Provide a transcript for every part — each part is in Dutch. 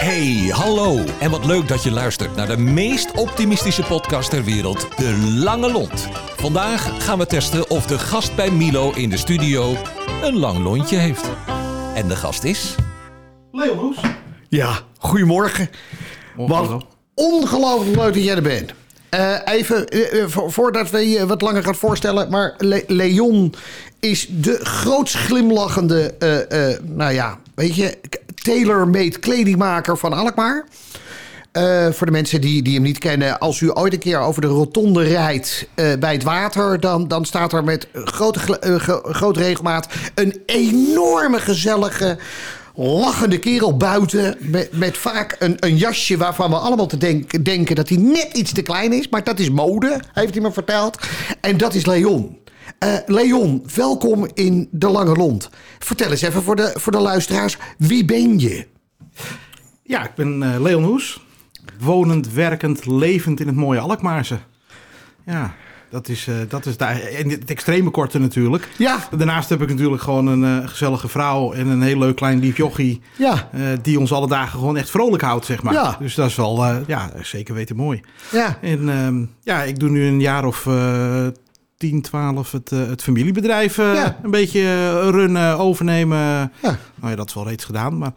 Hey, hallo. En wat leuk dat je luistert naar de meest optimistische podcast ter wereld, De Lange Lont. Vandaag gaan we testen of de gast bij Milo in de studio een lang lontje heeft. En de gast is... Leon Hoes. Ja, goedemorgen. Wat ongelooflijk leuk dat jij er bent. Eh, even, eh, eh, vo- voordat we je wat langer gaan voorstellen. Maar Le- Leon is de grootst glimlachende, eh, eh, nou ja, weet je, tailor-made kledingmaker van Alkmaar. Eh, voor de mensen die, die hem niet kennen, als u ooit een keer over de rotonde rijdt eh, bij het water, dan, dan staat er met grote, grote regelmaat een enorme gezellige, lachende kerel buiten. Met, met vaak een, een jasje waarvan we allemaal te denk- denken dat hij net iets te klein is. Maar dat is mode, heeft hij me verteld. En dat is Leon. Eh, Leon, welkom in de Lange Lont. Vertel eens even voor de, voor de luisteraars, wie ben je? Ja, ik ben eh, Leon Hoes. Wonend, werkend, levend in het mooie Alkmaarse. Ja, dat is, eh, dat is daar. En het extreme korte natuurlijk. Ja. Daarnaast heb ik natuurlijk gewoon een gezellige vrouw en een heel leuk klein lief jochie. Ja. die ons alle dagen gewoon echt vrolijk houdt, zeg maar. Ja. Dus dat is wel, ja, zeker weten mooi. Ja. En ehm, ja, ik doe nu een jaar of 10, 12 het, eh, het familiebedrijf eh, Ja. een beetje eh, runnen, overnemen. Ja. Nou ja, dat is wel reeds gedaan, maar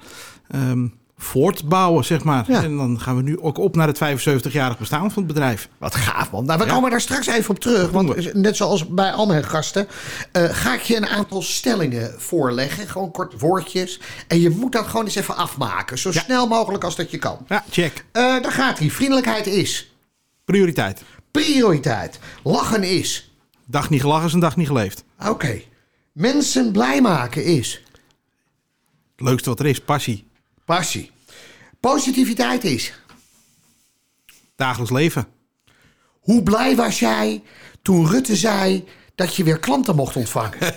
ehm, voortbouwen, zeg maar. Ja. En dan gaan we nu ook op naar het 75-jarig bestaan van het bedrijf. Wat gaaf, man. Nou, we komen daar straks even op terug. Want net zoals bij al mijn gasten... ga ik je een aantal stellingen voorleggen. Gewoon kort woordjes. En je moet dat gewoon eens even afmaken. Zo snel mogelijk als dat je kan. Ja, check. Daar gaat hij. Vriendelijkheid is. Prioriteit. Prioriteit. Lachen is. Dag niet gelachen is een dag niet geleefd. Oké. Mensen blij maken is. Het leukste wat er is, passie. Passie. Positiviteit is. Dagelijks leven. Hoe blij was jij toen Rutte zei dat je weer klanten mocht ontvangen?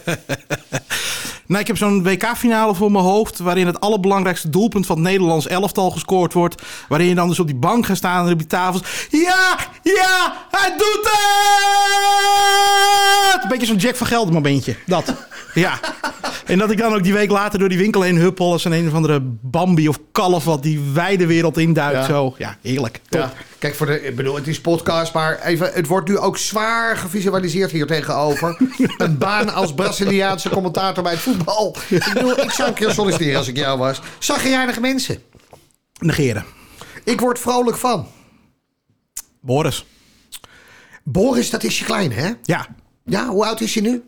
Nou, ik heb zo'n WK-finale voor mijn hoofd. waarin het allerbelangrijkste doelpunt van het Nederlands elftal gescoord wordt. Waarin je dan dus op die bank gaat staan en op die tafels. Ja, ja, hij doet het! Een beetje zo'n Jack van Gelder momentje. Dat. Ja. En dat ik dan ook die week later door die winkel heen huppel. als een een of andere Bambi of kalf. wat die wijde wereld induikt. Ja. Zo. Ja, heerlijk. Top. Ja, kijk, voor de, ik bedoel, het is podcast, maar even, het wordt nu ook zwaar gevisualiseerd hier tegenover. een baan als Braziliaanse commentator bij het voetbal. Ik bedoel, ik zou een keer solliciteren als ik jou was. Zagrijnige mensen. Negeren. Ik word vrolijk van. Boris. Boris, dat is je klein, hè? Ja, Ja, hoe oud is je nu?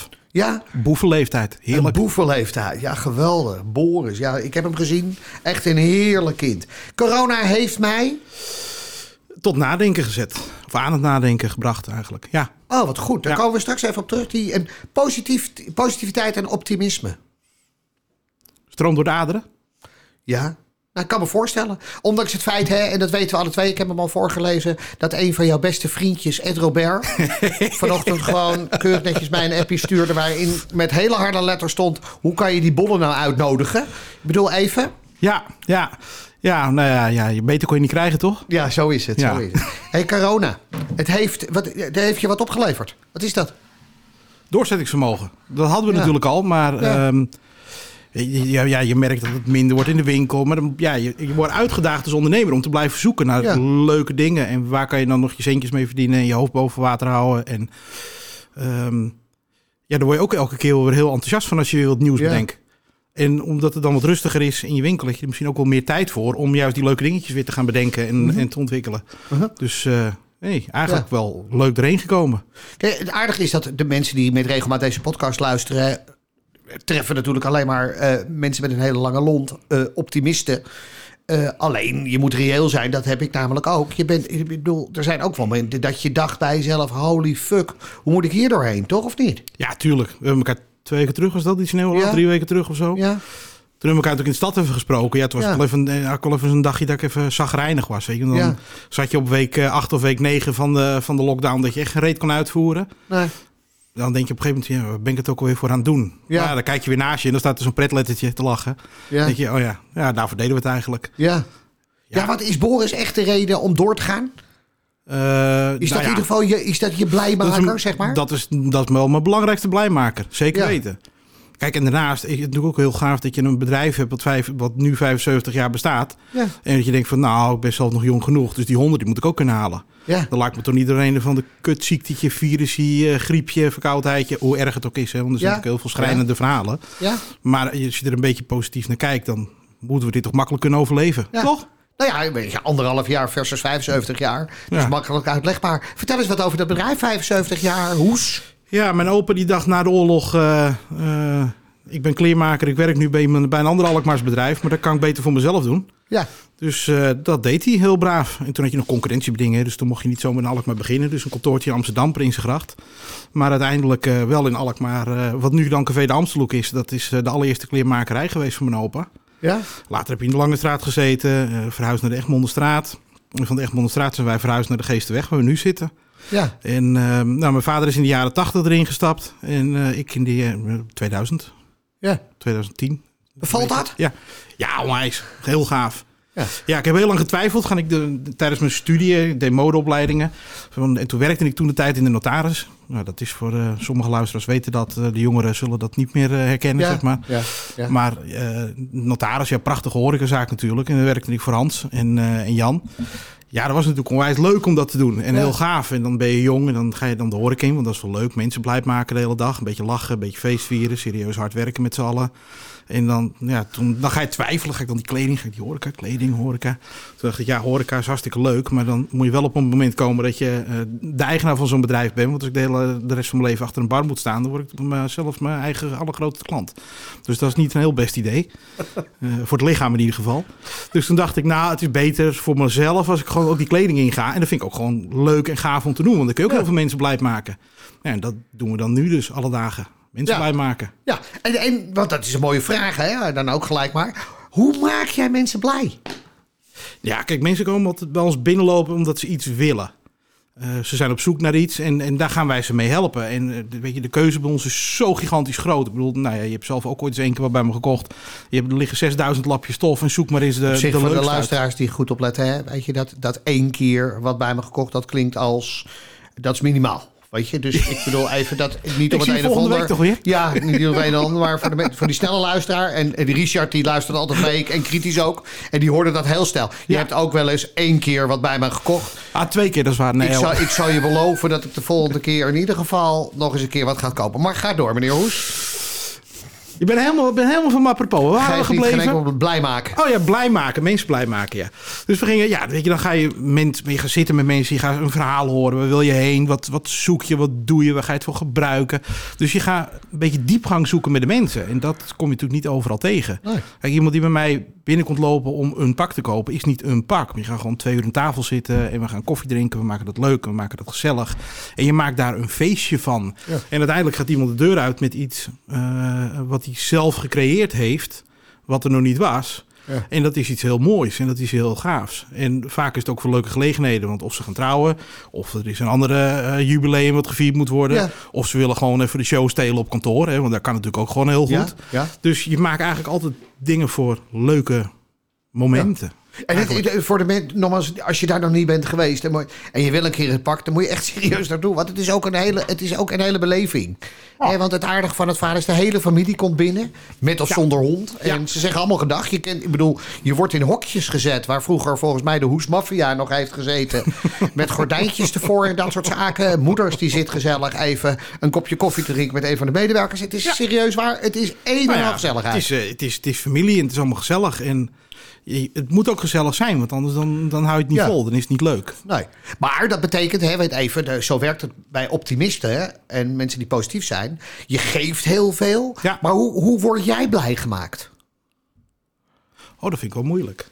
2,5. Ja, Boevenleeftijd. een Heerlijk. boevenleeftijd. Ja, geweldig. Boris, ja, ik heb hem gezien. Echt een heerlijk kind. Corona heeft mij... Tot nadenken gezet. Of aan het nadenken gebracht eigenlijk. Ja. Oh, wat goed. Daar Ja. komen we straks even op terug. Die, en positief, positiviteit en optimisme. Stroom door de aderen. Ja, nou, ik kan me voorstellen. Ondanks het feit, hè, en dat weten we alle twee, ik heb hem al voorgelezen, dat een van jouw beste vriendjes, Ed Robert, vanochtend gewoon keurig netjes mij een appje stuurde waarin met hele harde letters stond: hoe kan je die bollen nou uitnodigen? Ik bedoel even. Ja, ja. Ja, nou ja, ja, je beter kon je niet krijgen, toch? Ja, zo is het. Ja. Zo is het. Hey, corona. Het heeft, wat, het heeft je wat opgeleverd. Wat is dat? Doorzettingsvermogen. Dat hadden we Ja. natuurlijk al, maar Ja. ehm, ja, ja, je merkt dat het minder wordt in de winkel. Maar dan, ja, je, je wordt uitgedaagd als ondernemer om te blijven zoeken naar Ja. leuke dingen. En waar kan je dan nog je centjes mee verdienen en je hoofd boven water houden. En ehm, ja, daar word je ook elke keer weer heel enthousiast van als je weer wat nieuws Ja. bedenkt. En omdat het dan wat rustiger is in je winkel, heb je er misschien ook wel meer tijd voor om juist die leuke dingetjes weer te gaan bedenken en, en te ontwikkelen. Mhm. Dus eh, nee, eigenlijk wel leuk erheen gekomen. Kijk, het aardige is dat de mensen die met regelmaat deze podcast luisteren, treffen natuurlijk alleen maar eh, mensen met een hele lange lont, eh, optimisten. Eh, alleen, je moet reëel zijn, dat heb ik namelijk ook. Je bent, ik bedoel, er zijn ook wel momenten dat je dacht bij jezelf, holy fuck, hoe moet ik hier doorheen, toch of niet? Ja, tuurlijk. We hebben elkaar twee weken terug, was dat iets sneeuw? Ja. Drie weken terug of zo? Ja, Toen hebben we elkaar natuurlijk in de stad even gesproken. Ja, het was Ja. wel even, wel even een dagje dat ik even zagrijnig was. Weet je. En Dan Ja. zat je op week eh, acht of week negen van de, van de lockdown dat je echt geen reet kon uitvoeren. nee. Dan denk je op een gegeven moment, ja, waar ben ik het ook alweer voor aan het doen? Ja. Dan kijk je weer naast je en dan staat er zo'n pretlettertje te lachen. Ja. Dan denk je, oh ja, ja, daarvoor deden we het eigenlijk. Ja. Ja, wat is Boris echt de reden om door te gaan? Eh, Is nou dat ja, in ieder geval je, is dat je dat is blijmaker, zeg maar? Dat is, dat is wel mijn belangrijkste blijmaker. Zeker Ja. weten. Kijk, en daarnaast is het natuurlijk ook heel gaaf dat je een bedrijf hebt wat, vijf, wat nu 75 jaar bestaat. Ja. En dat je denkt van, nou, ik ben zelf nog jong genoeg, dus die 100 die moet ik ook kunnen halen. Ja. Dan lijkt me toch niet iedereen van de kutziektietje, virusje, eh, griepje, verkoudheidje, hoe erg het ook is. Hè? Want er zijn Ja. natuurlijk heel veel schrijnende verhalen. Ja. Maar als je er een beetje positief naar kijkt, dan moeten we dit toch makkelijk kunnen overleven. Toch? Nou ja, een beetje anderhalf jaar versus 75 jaar. Dat is makkelijk uitlegbaar. Vertel eens wat over dat bedrijf, 75 jaar, hoes. Ja, mijn opa die dacht na de oorlog, eh, eh, ik ben kleermaker, ik werk nu bij, bij een ander Alkmaars bedrijf, maar dat kan ik beter voor mezelf doen. Ja, Dus eh, dat deed hij heel braaf. En toen had je nog concurrentiebedingen, dus toen mocht je niet zomaar in Alkmaar beginnen. Dus een kantoortje in Amsterdam, Prinsengracht. Maar uiteindelijk wel in Alkmaar, wat nu dan Café de Amstelhoek is, dat is de allereerste kleermakerij geweest van mijn opa. ja. Later heb je in de Lange Straat gezeten, verhuisd naar de Egmondenstraat. En van de Egmondenstraat zijn wij verhuisd naar de Geestenweg, waar we nu zitten. Ja. En eh, nou, mijn vader is in de jaren 80 erin gestapt. En eh, ik in de eh, 2000, ja. 2010. Bevalt dat? Ja, ja onwijs. Heel gaaf. Ja. Ja, ik heb heel lang getwijfeld. Ga ik de, de- tijdens mijn studie, ik deed modeopleidingen. En toen werkte ik toen de tijd in de notaris. Nou, dat is voor eh, sommige luisteraars weten dat. eh, de jongeren zullen dat niet meer eh, herkennen, Ja. zeg maar. Ja. ja. Maar eh, notaris, ja, prachtige horecazaak natuurlijk. En dan werkte ik voor Hans en, eh, en Jan. Ja, dat was natuurlijk onwijs leuk om dat te doen. En Ja. heel gaaf. En dan ben je jong en dan ga je dan de horeca in. Want dat is wel leuk. Mensen blij maken de hele dag. Een beetje lachen, een beetje feestvieren. Serieus hard werken met z'n allen. En dan, ja, toen, dan ga je twijfelen. Ga ik dan die kleding, ga ik die horeca, kleding, horeca. Toen dacht ik, ja, horeca is hartstikke leuk. Maar dan moet je wel op een moment komen dat je eh, de eigenaar van zo'n bedrijf bent. Want als ik de, hele, de rest van mijn leven achter een bar moet staan... dan word ik mezelf mijn eigen allergrootste klant. Dus dat is niet een heel best idee. Eh, voor het lichaam in ieder geval. Dus toen dacht ik, nou, het is beter voor mezelf als ik gewoon ook die kleding inga. En dat vind ik ook gewoon leuk en gaaf om te doen. Want dan kun je ook Ja. heel veel mensen blij maken. Ja, en dat doen we dan nu dus alle dagen. Mensen Ja. blij maken. ja. En, en, want dat is een mooie vraag, hè? Dan ook gelijk maar. Hoe maak jij mensen blij? Ja, kijk, mensen komen altijd bij ons binnenlopen omdat ze iets willen. Eh, ze zijn op zoek naar iets en, en daar gaan wij ze mee helpen. En eh, de- weet je, de keuze bij ons is zo gigantisch groot. Ik bedoel, nou ja, je hebt zelf ook ooit eens één keer wat bij me gekocht. Je hebt, er liggen 6000 lapjes stof en zoek maar eens de, de voor de uit. luisteraars die goed opletten, hè? weet je dat, dat één keer wat bij me gekocht, dat klinkt als dat is minimaal. Weet je, dus ik bedoel even dat niet op het een of volgende ander. week toch weer? Ja, niet op het een of ander, maar voor, de, voor die snelle luisteraar. En, en die Richard die luistert altijd mee en kritisch ook. En die hoorde dat heel snel. Je Ja. hebt ook wel eens één keer wat bij me gekocht. Ah, twee keer, dat is waar. Nee, ik, zal, ik zal je beloven dat ik de volgende keer in ieder geval nog eens een keer wat ga kopen. Maar ga door, meneer Hoes. Je bent helemaal, ben helemaal van apropos. Waar waren we geen gebleven? enkel blij maken. Oh ja, blij maken. Mensen blij maken, ja. Dus we gingen, ja, weet je, dan ga je, mens, je gaat zitten met mensen, je gaat een verhaal horen. Waar wil je heen? Wat, wat zoek je? Wat doe je? Waar ga je het voor gebruiken? Dus je gaat een beetje diepgang zoeken met de mensen. En dat kom je natuurlijk niet overal tegen. Nee. Kijk, iemand die bij mij binnenkomt lopen om een pak te kopen, is niet een pak. Je gaat gewoon twee uur aan tafel zitten en we gaan koffie drinken. We maken dat leuk, we maken dat gezellig. En je maakt daar een feestje van. Ja. En uiteindelijk gaat iemand de deur uit met iets eh, wat hij zelf gecreëerd heeft, wat er nog niet was. Ja. En dat is iets heel moois en dat is heel gaafs. En vaak is het ook voor leuke gelegenheden. Want of ze gaan trouwen, of er is een andere eh, jubileum wat gevierd moet worden. Ja. Of ze willen gewoon even de show stelen op kantoor. Hè, want dat kan natuurlijk ook gewoon heel goed. Ja. Dus je maakt eigenlijk altijd dingen voor leuke momenten. En het, voor de mensen, nogmaals, als je daar nog niet bent geweest en, moet- en je wil een keer het pak, dan moet je echt serieus naartoe. Want het is ook een hele, het is ook een hele beleving. Want het aardige van het verhaal is, de hele familie komt binnen, met of Ja. zonder hond. En Ja. ze zeggen allemaal gedag. Je, kent, ik bedoel, je wordt in hokjes gezet, waar vroeger volgens mij de hoesmafia nog heeft gezeten. met gordijntjes ervoor en dat soort zaken. Moeders die zit gezellig even een kopje koffie te drinken met een van de medewerkers. Het is serieus waar, het is één Nou gezelligheid. het, is, eh, het, is, het is familie en het is allemaal gezellig. En het moet ook gezellig zijn, want anders dan, dan hou je het niet Ja. vol. Dan is het niet leuk. Nee. Maar dat betekent, hè, weet even, de- zo werkt het bij optimisten hè, en mensen die positief zijn. Je geeft heel veel, Ja. maar hoe, hoe word jij blij gemaakt? Oh, dat vind ik wel moeilijk.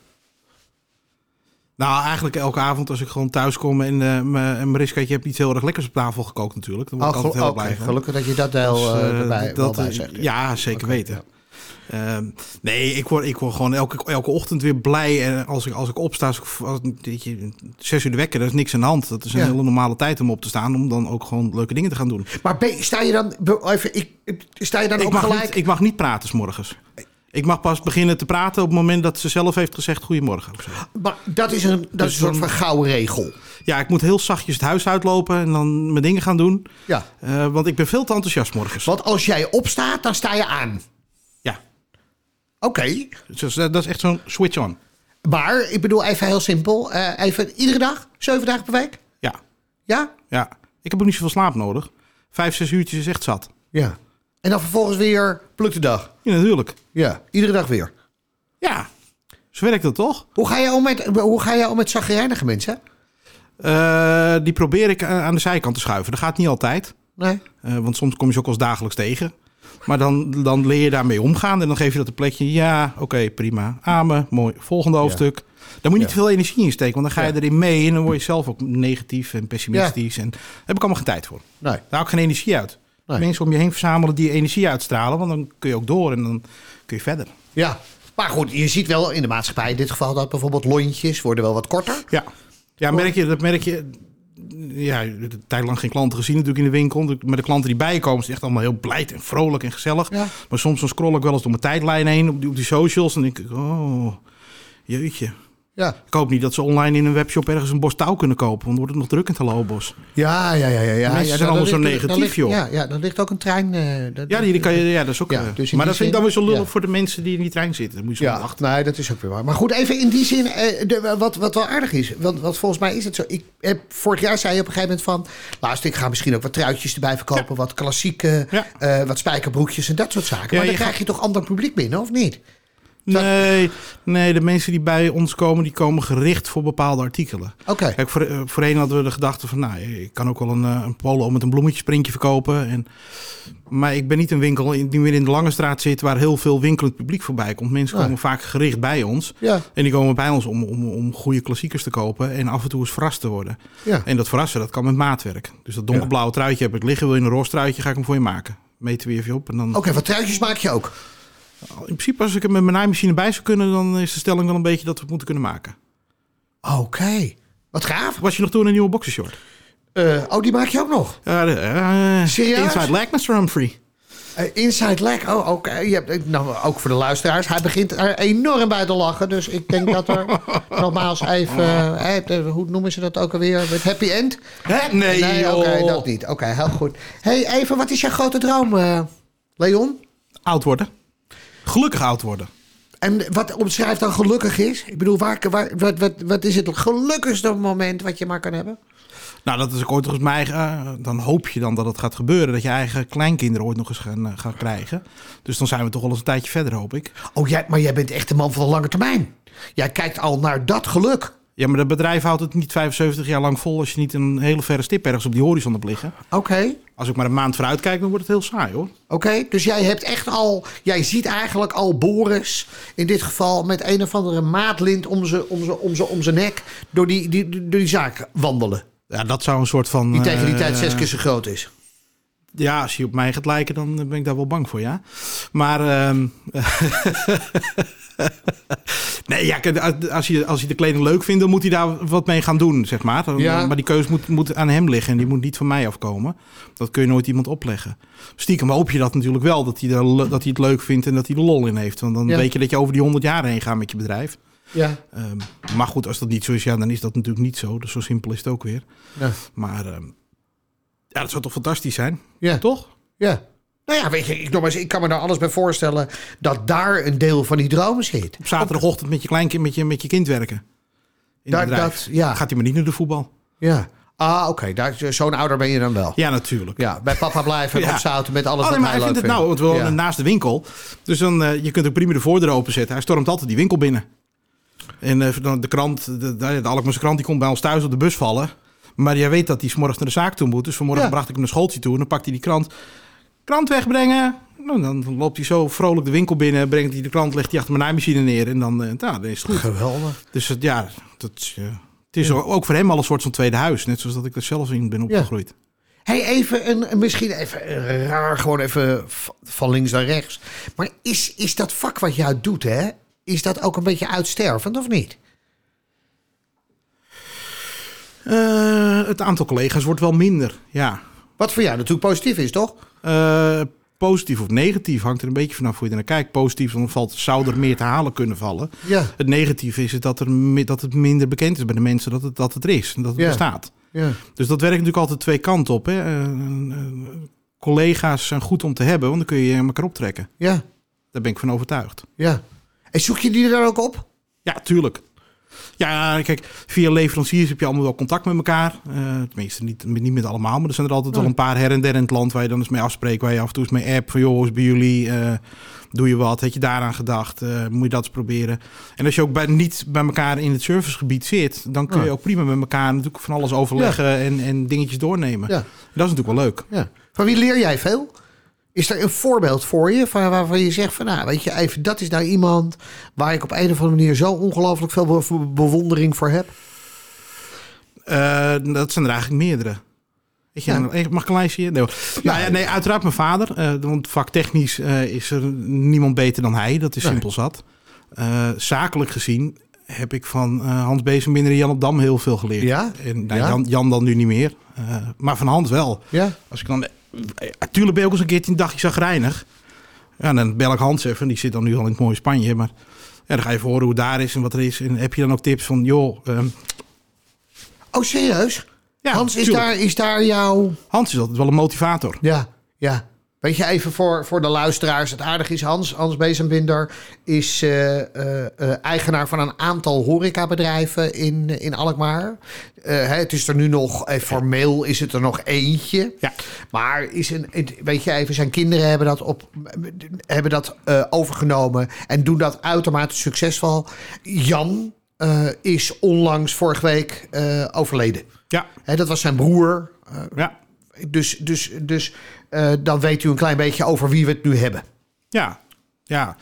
Nou, eigenlijk elke avond als ik gewoon thuis kom en, eh, mijn- en Mariska, je hebt iets heel erg lekkers op tafel gekookt natuurlijk. Dan word ik Oh, altijd heel oké, blij van. gelukkig dat je dat wel Dus, erbij, dat, bij zegt. Ja, zeker weten. ja. Ehm, nee, ik word, ik word gewoon elke, elke ochtend weer blij. En als ik, als ik opsta, als ik, als, weet je, zes uur de wekker, daar is niks aan de hand. Dat is een Ja. hele normale tijd om op te staan, om dan ook gewoon leuke dingen te gaan doen. Maar ben- sta je dan, even, ik, sta je dan Ik ook mag, gelijk? niet, ik mag niet praten 's morgens. Ik mag pas beginnen te praten op het moment dat ze zelf heeft gezegd goedemorgen. Maar dat is een, dat is een Dus soort dan- van gouden regel. Ja, ik moet heel zachtjes het huis uitlopen en dan mijn dingen gaan doen. Ja. Eh, want ik ben veel te enthousiast morgens. Want als jij opstaat, dan sta je aan. Oké. dus dat is echt zo'n switch on. Maar, ik bedoel even heel simpel. eh, even iedere dag? Zeven dagen per week? Ja, Ja? ja. Ik heb ook niet zoveel slaap nodig. Vijf, zes uurtjes is echt zat. Ja. En dan vervolgens weer pluk de dag? Ja, natuurlijk. Ja. Iedere dag weer? Ja, zo werkt dat toch? Hoe ga je om met, hoe ga je om met zagrijnige mensen? Eh, die probeer ik eh, aan de zijkant te schuiven. Dat gaat niet altijd. Nee? Want soms kom je ze ook als dagelijks tegen. Maar dan, dan leer je daarmee omgaan. En dan geef je dat een plekje. Ja, oké, prima. Amen, mooi. Volgende hoofdstuk. Daar moet je niet te veel energie in steken. Want dan ga je Ja. erin mee. En dan word je zelf ook negatief en pessimistisch. En daar heb ik allemaal geen tijd voor. Nee. Daar hou ik geen energie uit. Nee. Mensen om je heen verzamelen die energie uitstralen. Want dan kun je ook door en dan kun je verder. Ja. Maar goed, je ziet wel in de maatschappij in dit geval dat bijvoorbeeld lontjes worden wel wat korter. Ja, ja merk je, dat merk je. Ja, tijd lang geen klanten gezien natuurlijk in de winkel. Maar de klanten die bijkomen, zijn echt allemaal heel blij en vrolijk en gezellig. Ja. Maar soms dan scroll ik wel eens door mijn tijdlijn heen op die, op die socials. En denk ik, oh, jeetje. Ja. Ik hoop niet dat ze online in een webshop ergens een bos touw kunnen kopen. Want dan wordt het nog druk in het Lobos. Ja, ja, ja, ja. ja. Mensen ja, zijn allemaal zo negatief, ligt- joh. Ja, ja, dan ligt ook een trein. eh, dat- Ja, die, die kan je, ja, dat is ook. Ja, eh, dus maar dat vind ik dan weer zo lullig ja. voor de mensen die in die trein zitten. Dan moet je zo Ja, wachten. nee, dat is ook weer waar. Maar goed, even in die zin, eh, de, wat, wat wel aardig is. Want, want volgens mij is het zo. Ik heb, vorig jaar zei je op een gegeven moment van... luister, ik ga misschien ook wat truitjes erbij verkopen. Wat klassieke, wat spijkerbroekjes en dat soort zaken. maar dan krijg je toch ander publiek binnen, of niet? Nee, nee, de mensen die bij ons komen, die komen gericht voor bepaalde artikelen. Oké. Kijk, voor, eh, voorheen hadden we de gedachte van, nou, ik kan ook wel een, eh, een polo met een bloemetjesprintje verkopen. En, maar ik ben niet een winkel in- die meer in de Lange Straat zit, waar heel veel winkelend publiek voorbij komt. Mensen komen vaak gericht bij ons. Ja. En die komen bij ons om, om, om goede klassiekers te kopen en af en toe eens verrast te worden. Ja. En dat verrassen, dat kan met maatwerk. Dus dat donkerblauwe truitje heb ik liggen. Wil je een roze truitje, ga ik hem voor je maken. Meten we even op. En dan, Oké, wat truitjes maak je ook? In principe, als ik er met mijn naaimachine bij zou kunnen, dan is de stelling wel een beetje dat we het moeten kunnen maken. Oké. Wat gaaf. Was je nog toen een nieuwe boxershort? Eh, oh, die maak je ook nog? Eh, Serieus? Inside leg, Mr. Humphrey. Eh, inside leg. Oh, oké. Je hebt- Nou, ook voor de luisteraars. Hij begint er enorm bij te lachen. Dus ik denk dat er nogmaals even... de- hoe noemen ze dat ook alweer? Het happy end? Hè? Nee, Nee, oké, dat niet. Oké, heel goed. hey, even, wat is jouw grote droom, Leon? Oud worden. Gelukkig oud worden. En wat omschrijft dan gelukkig is? Ik bedoel, waar, waar, wat, wat, wat is het gelukkigste moment wat je maar kan hebben? Nou, dat is ook ooit volgens mij... eh, dan hoop je dan dat het gaat gebeuren. Dat je eigen kleinkinderen ooit nog eens gaan, eh, gaan krijgen. Dus dan zijn we toch wel eens een tijdje verder, hoop ik. Oh, jij, maar jij bent echt de man van de lange termijn. Jij kijkt al naar dat geluk. Ja, maar dat bedrijf houdt het niet 75 jaar lang vol... als je niet een hele verre stip ergens op die horizon hebt liggen. Oké. Als ik maar een maand vooruit kijk, dan wordt het heel saai, hoor. Oké, dus jij hebt echt al, jij ziet eigenlijk al Boris in dit geval met een of andere maatlint om zijn om om om zijn nek door die, die, door die zaak wandelen. Ja, dat zou een soort van... Die tegen die eh, tijd zes keer zo groot is. Ja, als je op mij gaat lijken, dan ben ik daar wel bang voor, ja. Maar... ehm, nee, ja, als je, als je de kleding leuk vindt, dan moet hij daar wat mee gaan doen, zeg maar. Dan- Ja. Maar die keuze moet, moet aan hem liggen en die moet niet van mij afkomen. Dat kun je nooit iemand opleggen. Stiekem hoop je dat natuurlijk wel, dat hij, er, dat hij het leuk vindt en dat hij er lol in heeft. Want dan Ja. weet je dat je over die 100 jaar heen gaat met je bedrijf. Ja. Ehm, maar goed, als dat niet zo is, ja, dan is dat natuurlijk niet zo. Dus zo simpel is het ook weer. Ja. Maar ehm, ja, dat zou toch fantastisch zijn? Ja. Toch? ja. Nou ja, weet je, ik, nogmaals, ik kan me daar alles bij voorstellen dat daar een deel van die droom zit. Op zaterdagochtend met je kleinkind, met je, met je kind werken. In Dat- ja. Gaat hij maar niet naar de voetbal? Ja. Ah, oké, daar- zo'n ouder ben je dan wel. Ja, natuurlijk. Ja, bij papa blijven en Ja. opzouten met alles Oh, nee, wat maar hij leuk vindt het nou, want we wonen Ja. naast de winkel. Dus dan, eh, je kunt ook prima de voordeur openzetten. Hij stormt altijd die winkel binnen. En dan de krant, de, de, de Alkmaarse krant, die komt bij ons thuis op de bus vallen. Maar jij weet dat hij 's morgens naar de zaak toe moet. Dus vanmorgen Ja. bracht ik hem naar schooltje toe. En dan pakt hij die krant. Krant wegbrengen. Nou, dan loopt hij zo vrolijk de winkel binnen. Brengt hij de krant, legt hij achter mijn naaimachine neer. En dan, eh, nou, dan is het goed. Geweldig. Dus het- ja, dat, is, eh, het is ook voor hem al een soort van tweede huis. Net zoals dat ik er zelf in ben opgegroeid. Hey, even een, misschien even een raar, gewoon even van links naar rechts. Maar is, is dat vak wat jij doet, hè? Is dat ook een beetje uitstervend of niet? Eh, het aantal collega's wordt wel minder, ja. Wat voor jou natuurlijk positief is, toch? Eh, Positief of negatief hangt er een beetje vanaf hoe je er naar kijkt. Positief, dan valt, zou er meer te halen kunnen vallen. Ja, Het negatieve is het dat, er, dat het minder bekend is bij de mensen dat het, dat het er is. en Dat het Ja. bestaat. ja. Dus dat werkt natuurlijk altijd twee kanten op. Hè. Eh, eh, collega's zijn goed om te hebben, want dan kun je elkaar optrekken. Ja, Daar ben ik van overtuigd. ja. En zoek je die er dan ook op? Ja, tuurlijk. Ja, kijk, via leveranciers heb je allemaal wel contact met elkaar. Eh, tenminste, niet, niet met allemaal, maar er zijn er altijd wel een paar her en der in het land waar je dan eens mee afspreekt. Waar je af en toe eens mee app van, joh, is bij jullie? Eh, doe je wat? Heb je daaraan gedacht? Eh, moet je dat eens proberen? En als je ook bij, niet bij elkaar in het servicegebied zit, dan kun je Ja. ook prima met elkaar natuurlijk van alles overleggen en, en dingetjes doornemen. Ja. Dat is natuurlijk wel leuk. Ja. Van wie leer jij veel? Is er een voorbeeld voor je van, waarvan je zegt van, nou, weet je, even, dat is nou iemand waar ik op een of andere manier zo ongelooflijk veel be- bewondering voor heb? Eh, dat zijn er eigenlijk meerdere. Weet je, Ja. mag ik een lijstje? Nee, nou ja, nee, uiteraard mijn vader. eh, want vaktechnisch eh, is er niemand beter dan hij. Dat is Nee. simpel zat. Zakelijk gezien heb ik van Hans Bezenbinder en Jan op Dam heel veel geleerd. Ja? En, nou, Ja? Jan, Jan dan nu niet meer. Maar van Hans wel. Ja? Als ik dan... Natuurlijk ben ik ook eens een keertje een dagje zagrijnig. Ja, en dan bel ik Hans even. Die zit dan nu al in het mooie Spanje. Maar ja, dan ga je even horen hoe het daar is en wat er is. En heb je dan ook tips van... joh, ehm, Oh, serieus? ja, Hans, is tuurlijk. daar, is daar jouw... Hans is altijd wel een motivator. Ja, ja. Weet je, even voor, voor de luisteraars. Het aardige is, Hans, Hans Bezenbinder is eh, eh, eh, eigenaar van een aantal horecabedrijven in, in Alkmaar. Hè, het is er nu nog, formeel is het er nog eentje. Ja. Maar is een, weet je even, zijn kinderen hebben dat, op, hebben dat overgenomen en doen dat uitermate succesvol. Jan is onlangs vorige week overleden. Ja, Hè, dat was zijn broer. Ja, dus dus, dus eh, dan weet u een klein beetje over wie we het nu hebben. ja, ja.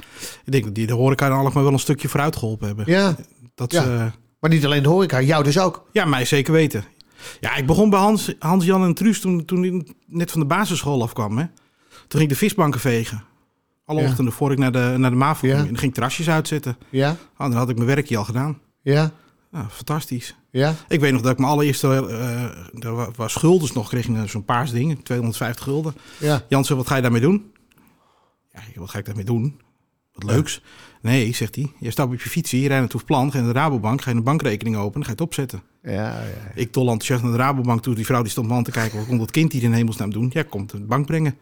Ik denk dat die de horeca dan allemaal wel een stukje vooruit geholpen hebben. Ja, Dat Ja. ze, eh, maar niet alleen de horeca, jou dus ook. ja, mij zeker weten. Ja, ik begon bij Hans, Hans Jan en Truus toen, toen ik net van de basisschool afkwam. Hè. Toen ging ik de visbanken vegen. Alle Ja. ochtenden voor ik naar de, naar de MAVO Ja. ging. En dan ging ik terrasjes uitzetten. Ja, Ah, dan had ik mijn werkje al gedaan. ja, Ja, fantastisch. ja. Ik weet nog dat ik mijn allereerste, eh er wa- was guldens nog, kreeg een- zo'n paars ding, 250 gulden. ja. Jan zegt, wat ga je daarmee doen? Ja, wat ga ik daarmee doen? Wat leuks. Nee, zegt hij. Je stapt op je fiets, je rijdt naar het plan, ga je naar de Rabobank, ga je een bankrekening openen, ga je het opzetten. ja, ja. Ik dol enthousiast naar de Rabobank toe. Die vrouw die stond me aan te kijken, wat komt dat kind hier in hemelsnaam doen? Ja, komt de bank brengen.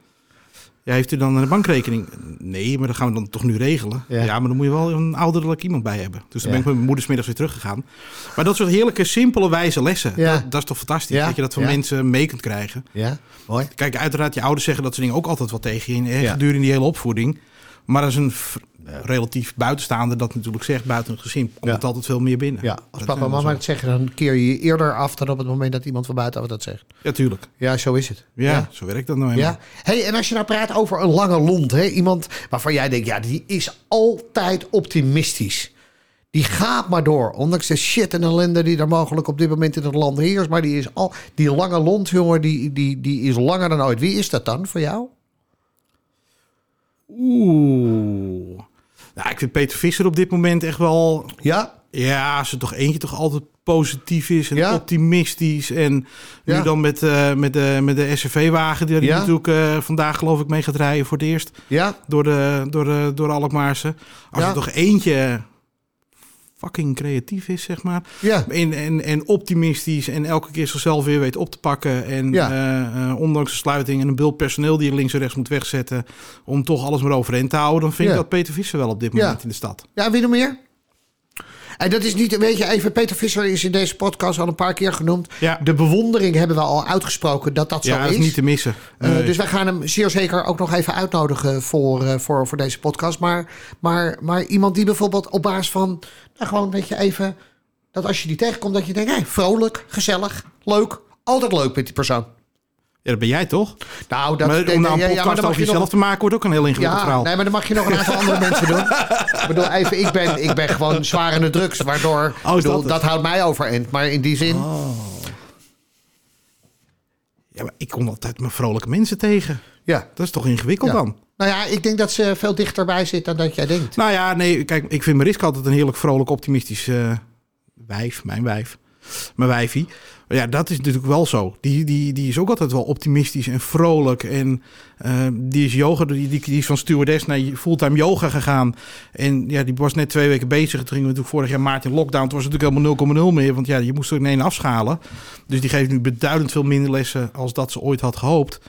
Ja, heeft u dan een bankrekening? Nee, maar dat gaan we dan toch nu regelen. Ja. Ja, maar dan moet je wel een ouderlijk iemand bij hebben. Dus dan Ja. ben ik met mijn moeder 's middags weer teruggegaan. Maar dat soort heerlijke, simpele, wijze lessen. Ja. Dat, dat is toch fantastisch, dat je dat van mensen mee kunt krijgen. ja. Mooi. Kijk, uiteraard, je ouders zeggen dat soort dingen ook altijd wel tegen je in, gedurende die hele opvoeding. Maar als een relatief buitenstaander dat natuurlijk zegt, buiten het gezin, komt Ja. het altijd veel meer binnen. Ja, als Dat papa en mama het zeggen, dan keer je je eerder af dan op het moment dat iemand van buitenaf dat zegt. Ja, tuurlijk. Ja, zo is het. Ja, Ja. zo werkt dat nou eenmaal. Ja. Hey, en als je nou praat over een lange lont, hè? iemand waarvan jij denkt, ja, die is altijd optimistisch. Die gaat maar door, ondanks de shit en ellende die er mogelijk op dit moment in het land heerst. Maar die is al, die lange lont, jongen, die, die, die is langer dan ooit. Wie is dat dan voor jou? Oeh. Nou, ik vind Peter Visser op dit moment echt wel... Ja, Ja, als er toch eentje toch altijd positief is en Ja. optimistisch. En nu Ja. dan met, eh, met, de, met de SRV-wagen die, die Ja. natuurlijk eh, vandaag geloof ik mee gaat rijden voor het eerst. ja, Door de, door de, door Alkmaarse. Als er toch eentje fucking creatief is, zeg maar. ja. En, en, en optimistisch en elke keer zichzelf weer weet op te pakken. En Ja. eh, eh, ondanks de sluiting en een bult personeel die je links en rechts moet wegzetten... om toch alles maar overeind te houden... dan vind Ja. ik dat Peter Visser wel op dit moment in de stad. Ja, wie nog meer? En dat is niet, weet je, even, Peter Visser is in deze podcast al een paar keer genoemd. Ja. De bewondering hebben we al uitgesproken dat dat zo Ja, dat is. is niet te missen. Eh, dus wij gaan hem zeer zeker ook nog even uitnodigen voor, eh, voor, voor deze podcast. Maar, maar, maar iemand die bijvoorbeeld op basis van, nou, gewoon een beetje even, dat als je die tegenkomt, dat je denkt, hey, vrolijk, gezellig, leuk. Altijd leuk met die persoon. Ja, dat ben jij toch? Nou, dat maar om nou ja, een ja, podcast over je nog- jezelf te maken... wordt ook een heel ingewikkeld Ja, verhaal. nee, maar dan mag je nog een aantal andere mensen doen. Ik bedoel, even, ik ben, ik ben gewoon zwaar in de drugs, waardoor Oh, bedoel, dat houdt mij overeind. Maar in die zin, Ja, maar ik kom altijd mijn vrolijke mensen tegen. ja. Dat is toch ingewikkeld Ja. dan? Nou ja, ik denk dat ze veel dichterbij zit dan dat jij denkt. Nou ja, nee, kijk, ik vind Mariska altijd een heerlijk vrolijk, optimistisch eh, wijf, mijn wijf. mijn wijfie. Ja, dat is natuurlijk wel zo. Die, die, die is ook altijd wel optimistisch en vrolijk. En eh, die is yoga, die, die, die is van stewardess naar fulltime yoga gegaan. En ja, die was net twee weken bezig. Toen gingen we natuurlijk vorig jaar maart in lockdown. Toen was het natuurlijk helemaal 0,0 meer. Want ja, je moest er in één afschalen. Dus die geeft nu beduidend veel minder lessen als dat ze ooit had gehoopt.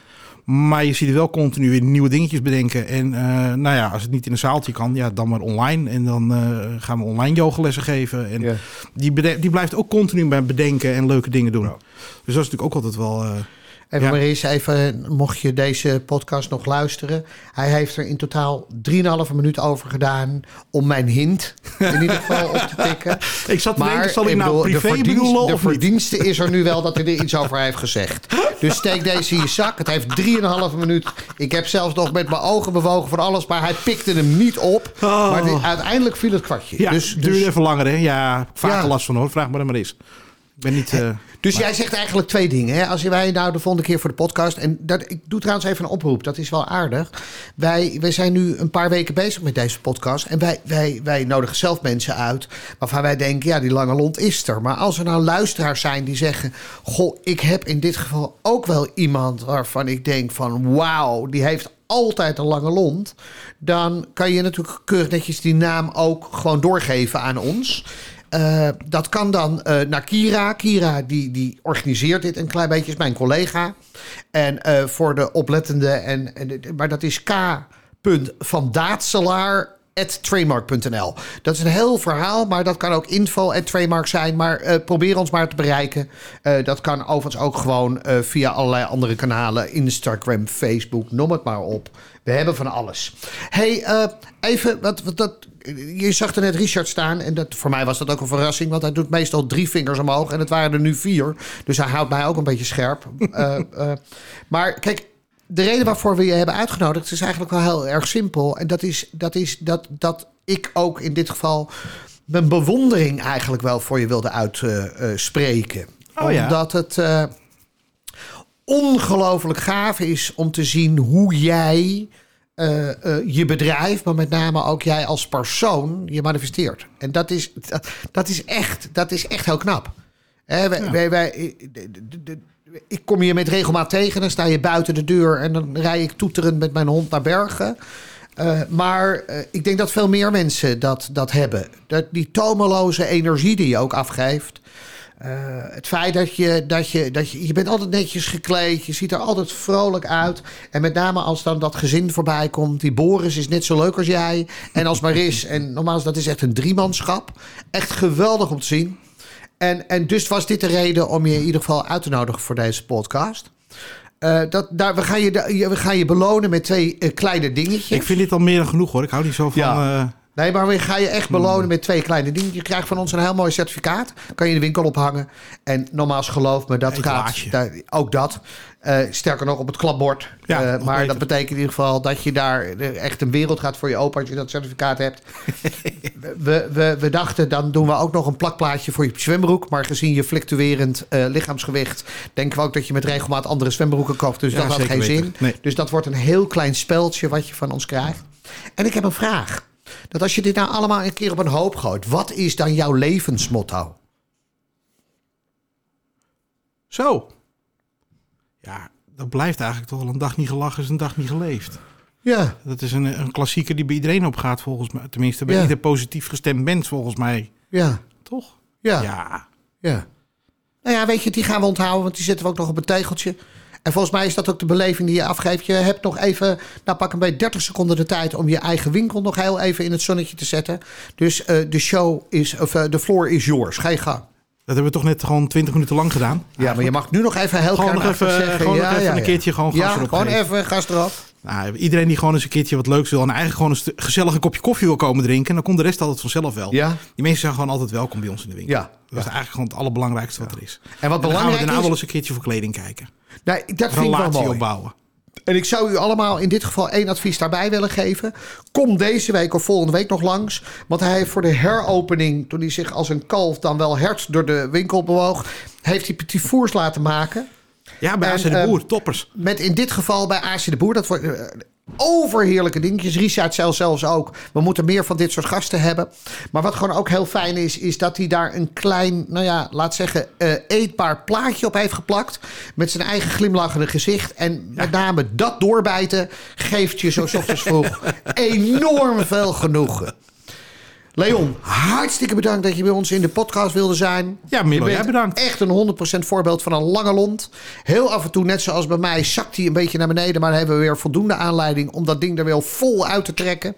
Maar je ziet er wel continu weer nieuwe dingetjes bedenken. En eh, nou ja, als het niet in een zaaltje kan, ja, dan maar online. En dan eh, gaan we online yogalessen geven. En die, die blijft ook continu bij bedenken en leuke dingen doen. Dus dat is natuurlijk ook altijd wel... Even Ja. maar even, mocht je deze podcast nog luisteren. Hij heeft er in totaal 3,5 minuut over gedaan om mijn hint in ieder geval op te pikken. ik zat te denken, zal ik ik nou bedoel, privé bedoelen de of verdienste is er nu wel dat hij er iets over heeft gezegd. Dus steek deze in je zak. Het heeft 3,5 minuut. Ik heb zelfs nog met mijn ogen bewogen van alles, maar hij pikte hem niet op. Oh. Maar die- uiteindelijk viel het kwartje. Ja, dus, duurde dus, even langer, hè? Ja, vaker Ja. last van hoor. Vraag me dan maar eens. Ben niet... eh, Dus jij zegt eigenlijk twee dingen. Hè? Als wij nou de volgende keer voor de podcast. En dat, ik doe trouwens even een oproep. Dat is wel aardig. Wij, wij zijn nu een paar weken bezig met deze podcast. En wij, wij, wij nodigen zelf mensen uit. Waarvan wij denken: ja, die lange lont is er. Maar als er nou luisteraars zijn die zeggen: Goh, ik heb in dit geval ook wel iemand waarvan ik denk: van wauw, die heeft altijd een lange lont. Dan kan je natuurlijk keurig netjes die naam ook gewoon doorgeven aan ons. Eh, dat kan dan eh, naar Kira. Kira die, die organiseert dit een klein beetje, is mijn collega. En eh, voor de oplettende, en, maar dat is k.vandaatselaar.trademark.nl. Dat is een heel verhaal, maar dat kan ook info.trademark zijn. Maar probeer ons maar te bereiken. Dat kan overigens ook gewoon via allerlei andere kanalen. Instagram, Facebook, noem het maar op. We hebben van alles. hey, even, wat, wat dat, je zag er net Richard staan. En dat, voor mij was dat ook een verrassing. Want hij doet meestal drie vingers omhoog. En het waren er nu vier. Dus hij houdt mij ook een beetje scherp. Eh, eh, maar kijk, de reden waarvoor we je hebben uitgenodigd... is eigenlijk wel heel erg simpel. En dat is dat, is dat, dat ik ook in dit geval... mijn bewondering eigenlijk wel voor je wilde uitspreken. Oh ja. Omdat het... eh, ongelooflijk gaaf is om te zien hoe jij eh, eh, je bedrijf, maar met name ook jij als persoon, je manifesteert. En dat is, dat, dat is, echt, dat is echt heel knap. Hè, wij, wij, wij- de- de- de- ik kom je met regelmaat tegen, dan sta je buiten de deur en dan rij ik toeterend met mijn hond naar Bergen. Eh, maar eh, ik denk dat veel meer mensen dat, dat hebben. Dat, die tomeloze energie die je ook afgeeft. Eh, het feit dat je, dat je, dat je, je bent altijd netjes gekleed, je ziet er altijd vrolijk uit. En met name als dan dat gezin voorbij komt, die Boris is net zo leuk als jij. En als Maris, en nogmaals, dat is echt een driemanschap. Echt geweldig om te zien. En, en dus was dit de reden om je in ieder geval uit te nodigen voor deze podcast. Eh, dat, daar, we, gaan je, we gaan je belonen met twee eh, kleine dingetjes. ik vind dit al meer dan genoeg hoor. Ik hou niet zo van... Ja. Nee, maar we gaan je echt belonen met twee kleine dingen. Je krijgt van ons een heel mooi certificaat. Kan je in de winkel ophangen. En nogmaals, geloof me, dat gaat. ook dat. Eh, sterker nog, op het klapbord. Ja, Eh, maar beter. dat betekent in ieder geval dat je daar eh, echt een wereld gaat voor je opa als je dat certificaat hebt. we, we, we dachten, dan doen we ook nog een plakplaatje voor je zwembroek. Maar gezien je fluctuerend lichaamsgewicht, denken we ook dat je met regelmaat andere zwembroeken koopt. Dus Ja, dat had geen zin. Nee. Dus dat wordt een heel klein speltje wat je van ons krijgt. En ik heb een vraag. Dat als je dit nou allemaal een keer op een hoop gooit, wat is dan jouw levensmotto? Zo. Ja, dat blijft eigenlijk toch wel een dag niet gelachen is een dag niet geleefd. Ja, Dat is een, een klassieker die bij iedereen opgaat volgens mij. Tenminste, bij Ja. ieder positief gestemd mens volgens mij. ja, Toch? ja, ja, Ja. Nou ja, weet je, die gaan we onthouden, want die zetten we ook nog op een tegeltje. En volgens mij is dat ook de beleving die je afgeeft. Je hebt nog even, nou pak een beetje 30 seconden de tijd om je eigen winkel nog heel even in het zonnetje te zetten. Dus eh, de show is, of eh, de floor is yours. Ga je gang. Dat hebben we toch net gewoon 20 minuten lang gedaan. Ja, maar je mag nu nog even heel Gewoon nog even- zeggen. gewoon nog ja, even ja, een keertje gewoon gas Ja, erop gewoon geven. even gas erop. Nou, iedereen die gewoon eens een keertje wat leuks wil en eigenlijk gewoon een stu- gezellig een kopje koffie wil komen drinken, dan komt de rest altijd vanzelf wel. Ja. Die mensen zijn gewoon altijd welkom bij ons in de winkel. Ja. Dat is eigenlijk gewoon het allerbelangrijkste wat er is. En wat En dan gaan we belangrijk daarna is... wel eens een keertje voor kleding kijken. Nou, dat vind ik wel mooi. opbouwen. En ik zou u allemaal in dit geval één advies daarbij willen geven. Kom deze week of volgende week nog langs. Want hij heeft voor de heropening, toen hij zich als een kalf dan wel hert door de winkel bewoog, heeft hij petit fours laten maken. Ja, bij AC de ehm, Boer, toppers. Met in dit geval bij AC de Boer. Dat wordt, eh, overheerlijke dingetjes. Richard zei zelfs ook, we moeten meer van dit soort gasten hebben. Maar wat gewoon ook heel fijn is, is dat hij daar een klein, nou ja, laat zeggen, eh, eetbaar plaatje op heeft geplakt. Met zijn eigen glimlachende gezicht. En met name dat doorbijten geeft je zo ochtends vroeg enorm veel genoegen. Leon, hartstikke bedankt dat je bij ons in de podcast wilde zijn. Ja, bent jij bedankt. Echt een 100% voorbeeld van een lange lont. Heel af en toe, net zoals bij mij, zakt hij een beetje naar beneden. Maar dan hebben we weer voldoende aanleiding om dat ding er wel vol uit te trekken.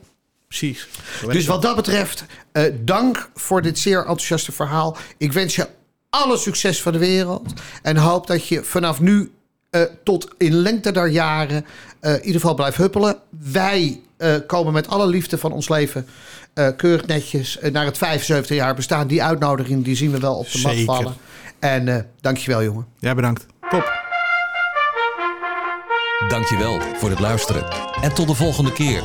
Precies. Dus wat dat betreft, eh, dank voor dit zeer enthousiaste verhaal. Ik wens je alle succes van de wereld. En hoop dat je vanaf nu eh, tot in lengte der jaren eh, in ieder geval blijft huppelen. Wij komen met alle liefde van ons leven eh, keurig netjes eh, naar het 75 jaar bestaan. Die uitnodiging die zien we wel op de mat vallen. En eh dankjewel jongen. Ja, bedankt. Top. Dankjewel voor het luisteren. En tot de volgende keer,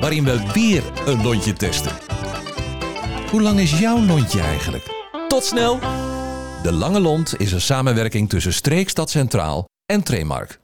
waarin we weer een lontje testen. Hoe lang is jouw lontje eigenlijk? Tot snel! De Lange Lont is een samenwerking tussen Streekstad Centraal en Tremark.